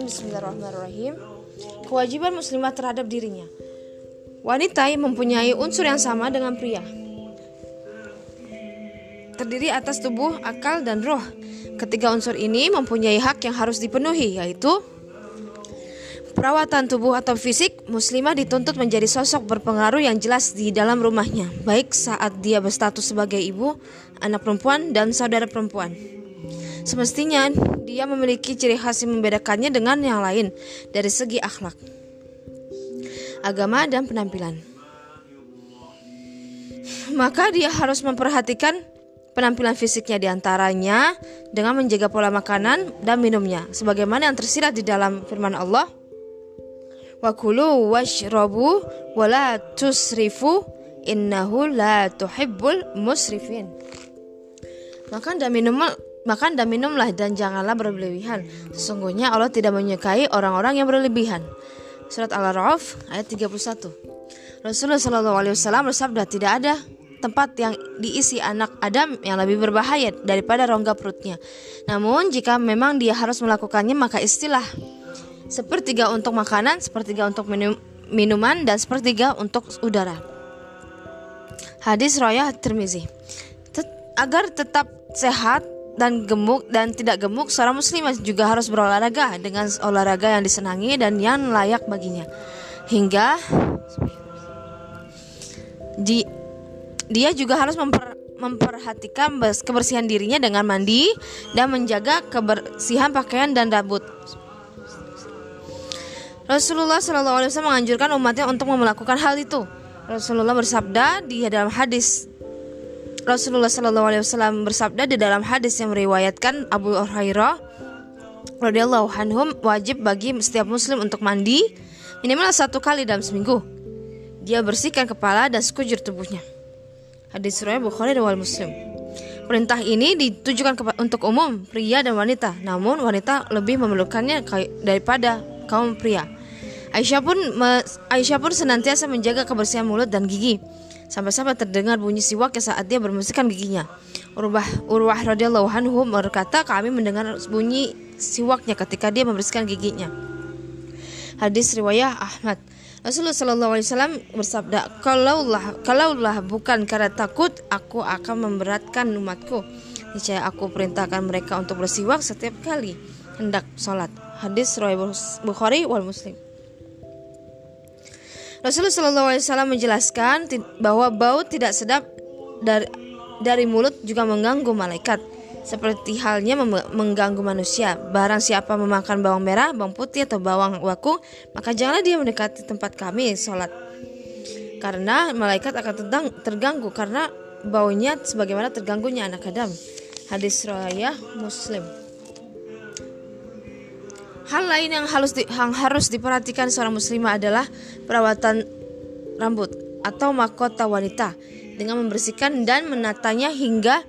Bismillahirrahmanirrahim. Kewajiban muslimah terhadap dirinya. Wanita yang mempunyai unsur yang sama dengan pria. Terdiri atas tubuh, akal, dan roh. Ketiga unsur ini mempunyai hak yang harus dipenuhi, yaitu perawatan tubuh atau fisik, muslimah dituntut menjadi sosok berpengaruh yang jelas di dalam rumahnya, baik saat dia berstatus sebagai ibu, anak perempuan, dan saudara perempuan. Semestinya dia memiliki ciri khas yang membedakannya dengan yang lain dari segi akhlak agama, dan penampilan. Maka dia harus memperhatikan penampilan fisiknya di antaranya dengan menjaga pola makanan dan minumnya sebagaimana yang tersirat di dalam firman Allah wa kulu washrabu wa la tusrifu innahu la tuhibbul musrifin makan dan minum makan dan minumlah dan janganlah berlebihan sesungguhnya Allah tidak menyukai orang-orang yang berlebihan Surat Al-A'raf ayat 31. Rasulullah Shallallahu alaihi wasallam bersabda tidak ada tempat yang diisi anak Adam yang lebih berbahaya daripada rongga perutnya. Namun jika memang dia harus melakukannya maka istilah sepertiga untuk makanan, sepertiga untuk minum, minuman dan sepertiga untuk udara. Hadis Raya Tirmizi. Tet agar tetap sehat dan gemuk dan tidak gemuk, seorang muslimah juga harus berolahraga dengan olahraga yang disenangi dan yang layak baginya. Hingga di, dia juga harus memper, memperhatikan kebersihan dirinya dengan mandi dan menjaga kebersihan pakaian dan rambut. Rasulullah Wasallam menganjurkan umatnya untuk melakukan hal itu. Rasulullah bersabda di dalam hadis Rasulullah Shallallahu Alaihi Wasallam bersabda di dalam hadis yang meriwayatkan Abu Hurairah radhiyallahu anhum wajib bagi setiap muslim untuk mandi minimal satu kali dalam seminggu. Dia bersihkan kepala dan sekujur tubuhnya. Hadis riwayat Bukhari dan Muslim. Perintah ini ditujukan untuk umum pria dan wanita, namun wanita lebih memerlukannya daripada kaum pria. Aisyah pun Aisyah pun senantiasa menjaga kebersihan mulut dan gigi Sampai-sampai terdengar bunyi siwak saat dia bermesihkan giginya. Urwah Urwah radhiyallahu anhu berkata, kami mendengar bunyi siwaknya ketika dia membersihkan giginya. Hadis riwayat Ahmad. Rasulullah Shallallahu Alaihi Wasallam bersabda, kalaulah kalaulah bukan karena takut, aku akan memberatkan umatku. Niscaya aku perintahkan mereka untuk bersiwak setiap kali hendak sholat. Hadis riwayat Bukhari wal Muslim. Rasulullah SAW menjelaskan bahwa bau tidak sedap dari, dari mulut juga mengganggu malaikat seperti halnya mengganggu manusia. Barang siapa memakan bawang merah, bawang putih atau bawang waku, maka janganlah dia mendekati tempat kami sholat. Karena malaikat akan terganggu karena baunya sebagaimana terganggunya anak Adam. Hadis riwayat Muslim. Hal lain yang harus di, yang harus diperhatikan seorang muslimah adalah perawatan rambut atau mahkota wanita dengan membersihkan dan menatanya hingga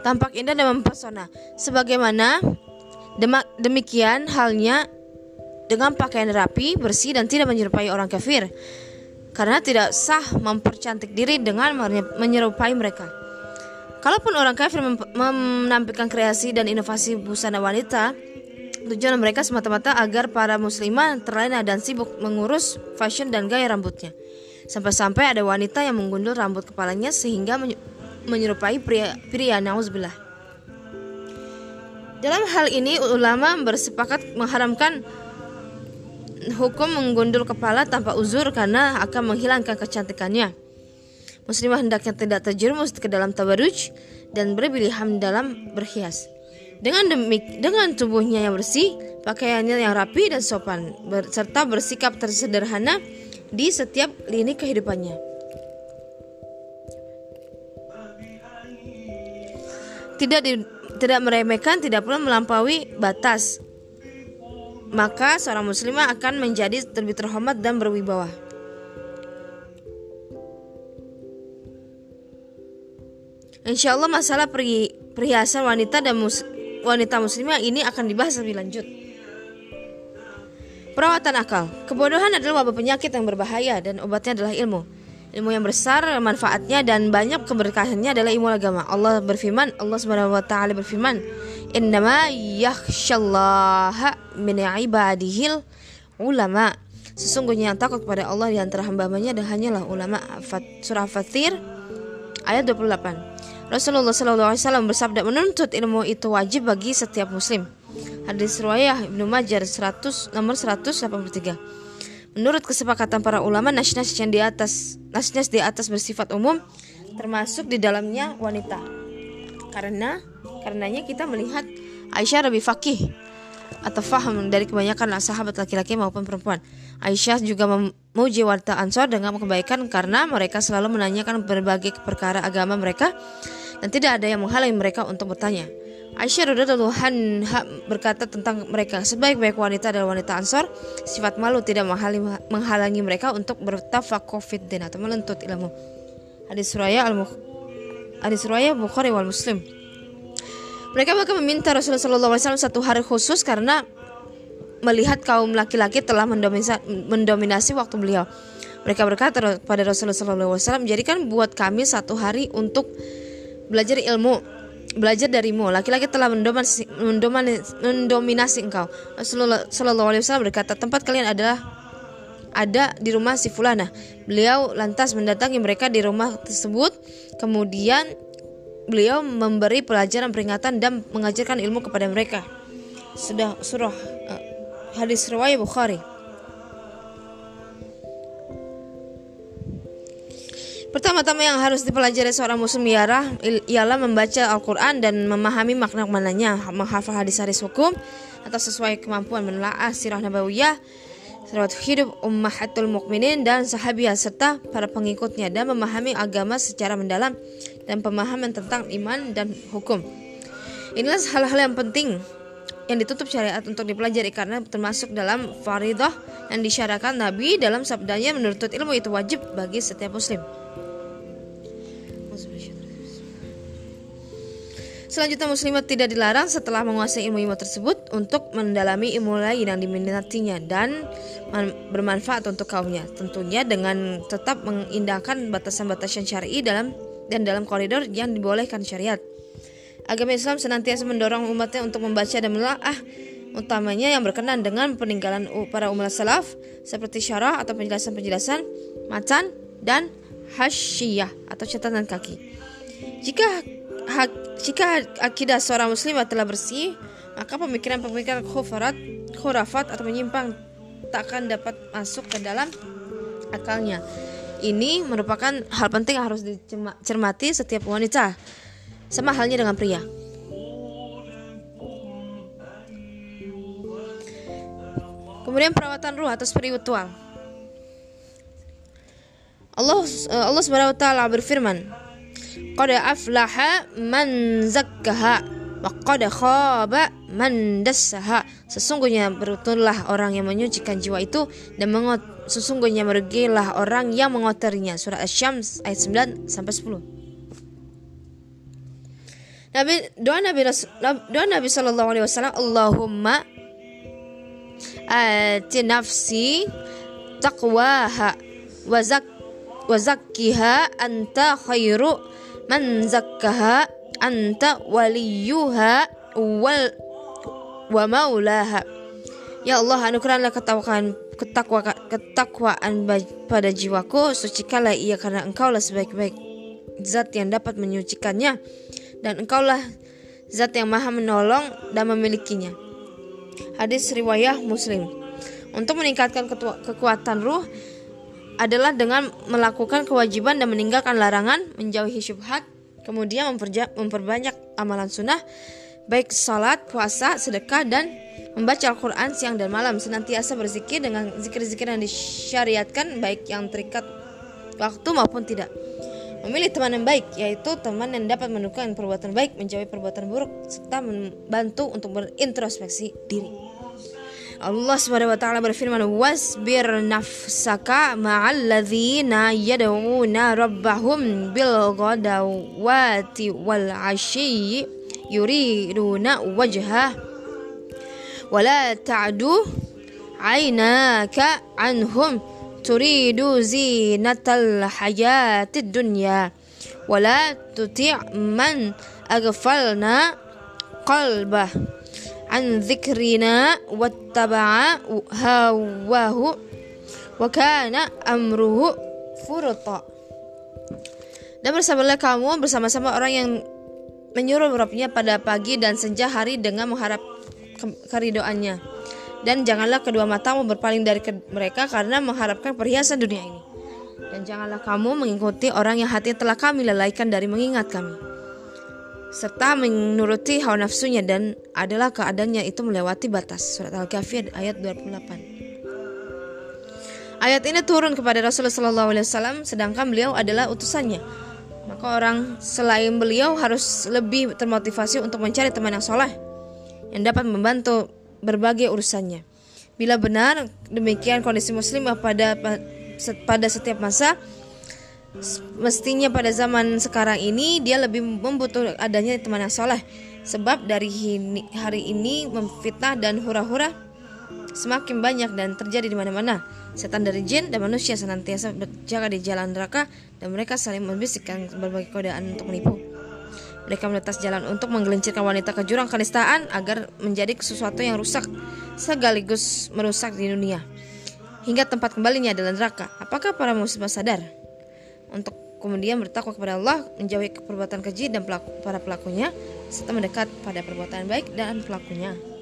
tampak indah dan mempesona. Sebagaimana demikian halnya dengan pakaian rapi, bersih dan tidak menyerupai orang kafir. Karena tidak sah mempercantik diri dengan menyerupai mereka. Kalaupun orang kafir menampilkan kreasi dan inovasi busana wanita, tujuan mereka semata-mata agar para muslimah terlena dan sibuk mengurus fashion dan gaya rambutnya. Sampai-sampai ada wanita yang menggundul rambut kepalanya sehingga menyerupai pria, pria nauzubillah. Dalam hal ini ulama bersepakat mengharamkan hukum menggundul kepala tanpa uzur karena akan menghilangkan kecantikannya. Muslimah hendaknya tidak terjerumus ke dalam tabaruj dan berpilihan dalam berhias. Dengan demik, dengan tubuhnya yang bersih, pakaiannya yang rapi dan sopan, serta bersikap tersederhana di setiap lini kehidupannya. Tidak di, tidak meremehkan, tidak pula melampaui batas. Maka seorang muslimah akan menjadi lebih terhormat dan berwibawa. Insya Allah masalah perhiasan wanita dan mus wanita muslimah ini akan dibahas lebih lanjut. Perawatan akal Kebodohan adalah wabah penyakit yang berbahaya dan obatnya adalah ilmu Ilmu yang besar manfaatnya dan banyak keberkahannya adalah ilmu agama. Allah berfirman, Allah Subhanahu wa taala berfirman, "Innama yakhsyallaha min ibadihil ulama." Sesungguhnya yang takut kepada Allah di antara hamba-hambanya dan hanyalah ulama. Surah Fatir ayat 28. Rasulullah SAW bersabda menuntut ilmu itu wajib bagi setiap muslim. Hadis riwayah Ibnu Majah 100 nomor 183. Menurut kesepakatan para ulama, nas-nas yang di atas nas-nas di atas bersifat umum termasuk di dalamnya wanita. Karena karenanya kita melihat Aisyah lebih fakih atau faham dari kebanyakan sahabat laki-laki maupun perempuan. Aisyah juga memuji wanita Ansor dengan kebaikan karena mereka selalu menanyakan berbagai perkara agama mereka dan tidak ada yang menghalangi mereka untuk bertanya. Aisyah radhiyallahu anha berkata tentang mereka, sebaik-baik wanita adalah wanita Ansor, sifat malu tidak menghalangi, mereka untuk bertafakuh fiddin atau menuntut ilmu. Hadis suraya al Hadis suraya Bukhari wal Muslim. Mereka bahkan meminta Rasulullah SAW satu hari khusus karena melihat kaum laki-laki telah mendominasi, waktu beliau. Mereka berkata kepada Rasulullah SAW, jadikan buat kami satu hari untuk belajar ilmu belajar darimu. Laki-laki telah mendominasi, mendominasi, mendominasi engkau. Rasulullah Wasallam berkata, tempat kalian adalah ada di rumah si fulana. Beliau lantas mendatangi mereka di rumah tersebut. Kemudian beliau memberi pelajaran peringatan dan mengajarkan ilmu kepada mereka. Sudah surah uh, hadis riwayat Bukhari. Pertama-tama yang harus dipelajari seorang muslim ialah, ialah membaca Al-Quran dan memahami makna mananya, menghafal hadis-hadis hukum atau sesuai kemampuan menelaah sirah nabawiyah, hidup ummahatul mukminin dan sahabiah serta para pengikutnya dan memahami agama secara mendalam dan pemahaman tentang iman dan hukum. Inilah hal-hal yang penting yang ditutup syariat untuk dipelajari karena termasuk dalam faridah yang disyarakan Nabi dalam sabdanya menuntut ilmu itu wajib bagi setiap muslim. Selanjutnya muslimat tidak dilarang setelah menguasai ilmu-ilmu tersebut untuk mendalami ilmu lain yang diminatinya dan bermanfaat untuk kaumnya. Tentunya dengan tetap mengindahkan batasan-batasan syar'i dalam dan dalam koridor yang dibolehkan syariat. Agama Islam senantiasa mendorong umatnya untuk membaca dan menelaah utamanya yang berkenan dengan peninggalan para umat salaf seperti syarah atau penjelasan-penjelasan, matan dan hasyiyah atau catatan kaki. Jika jika akidah seorang muslimah telah bersih, maka pemikiran-pemikiran khufarat, khurafat atau menyimpang tak akan dapat masuk ke dalam akalnya. Ini merupakan hal penting yang harus dicermati setiap wanita. Sama halnya dengan pria. Kemudian perawatan ruh atau spiritual. Allah Allah Subhanahu wa taala berfirman, Qad aflaha man zakkaha wa qad khaba man dassaha. Sesungguhnya beruntunglah orang yang menyucikan jiwa itu dan mengot sesungguhnya merugilah orang yang mengotorinya. Surah Asy-Syams ayat 9 sampai 10. Nabi doa Nabi doa Nabi sallallahu alaihi wasallam Allahumma ati nafsi taqwaha wa zak wa zakkiha anta khairu man zakkaha anta waliyuha wal wa maulaha Ya Allah anugerahkanlah ketakwaan ketakwa, ketakwaan pada jiwaku sucikanlah ia karena engkaulah sebaik-baik zat yang dapat menyucikannya dan engkaulah zat yang maha menolong dan memilikinya. Hadis riwayah muslim. Untuk meningkatkan kekuatan ruh adalah dengan melakukan kewajiban dan meninggalkan larangan, menjauhi syubhat, kemudian memperbanyak amalan sunnah, baik salat, puasa, sedekah, dan membaca Al-Quran siang dan malam, senantiasa berzikir dengan zikir-zikir yang disyariatkan, baik yang terikat waktu maupun tidak. Memilih teman yang baik, yaitu teman yang dapat menukar perbuatan baik, menjauhi perbuatan buruk, serta membantu untuk berintrospeksi diri. Allah Subhanahu wa taala berfirman wasbir nafsaka ma'al ladzina yad'una rabbahum bil ghadawati wal 'ashyi yuriduna wajha wala ta'du 'ainaka anhum turidu zinatal hayatid dunya wala tuti' man aghfalna qalbah an dzikrina wattaba'a hawahu wa kana amruhu furta dan bersabarlah kamu bersama-sama orang yang menyuruh Rabbnya pada pagi dan senja hari dengan mengharap keridoannya. Dan janganlah kedua matamu berpaling dari mereka karena mengharapkan perhiasan dunia ini. Dan janganlah kamu mengikuti orang yang hati telah kami lalaikan dari mengingat kami. Serta menuruti hawa nafsunya dan adalah keadaannya itu melewati batas. Surat Al-Kahfi ayat 28. Ayat ini turun kepada Rasulullah SAW sedangkan beliau adalah utusannya maka orang selain beliau harus lebih termotivasi untuk mencari teman yang soleh yang dapat membantu berbagai urusannya. Bila benar demikian kondisi muslimah pada pada setiap masa mestinya pada zaman sekarang ini dia lebih membutuhkan adanya teman yang soleh sebab dari hari ini memfitnah dan hura-hura semakin banyak dan terjadi di mana-mana. Setan dari jin dan manusia senantiasa berjaga di jalan neraka dan mereka saling membisikkan berbagai kodaan untuk menipu. Mereka menetas jalan untuk menggelincirkan wanita ke jurang kenistaan agar menjadi sesuatu yang rusak sekaligus merusak di dunia. Hingga tempat kembalinya adalah neraka. Apakah para muslimah sadar untuk kemudian bertakwa kepada Allah, menjauhi perbuatan keji dan pelaku, para pelakunya, serta mendekat pada perbuatan baik dan pelakunya.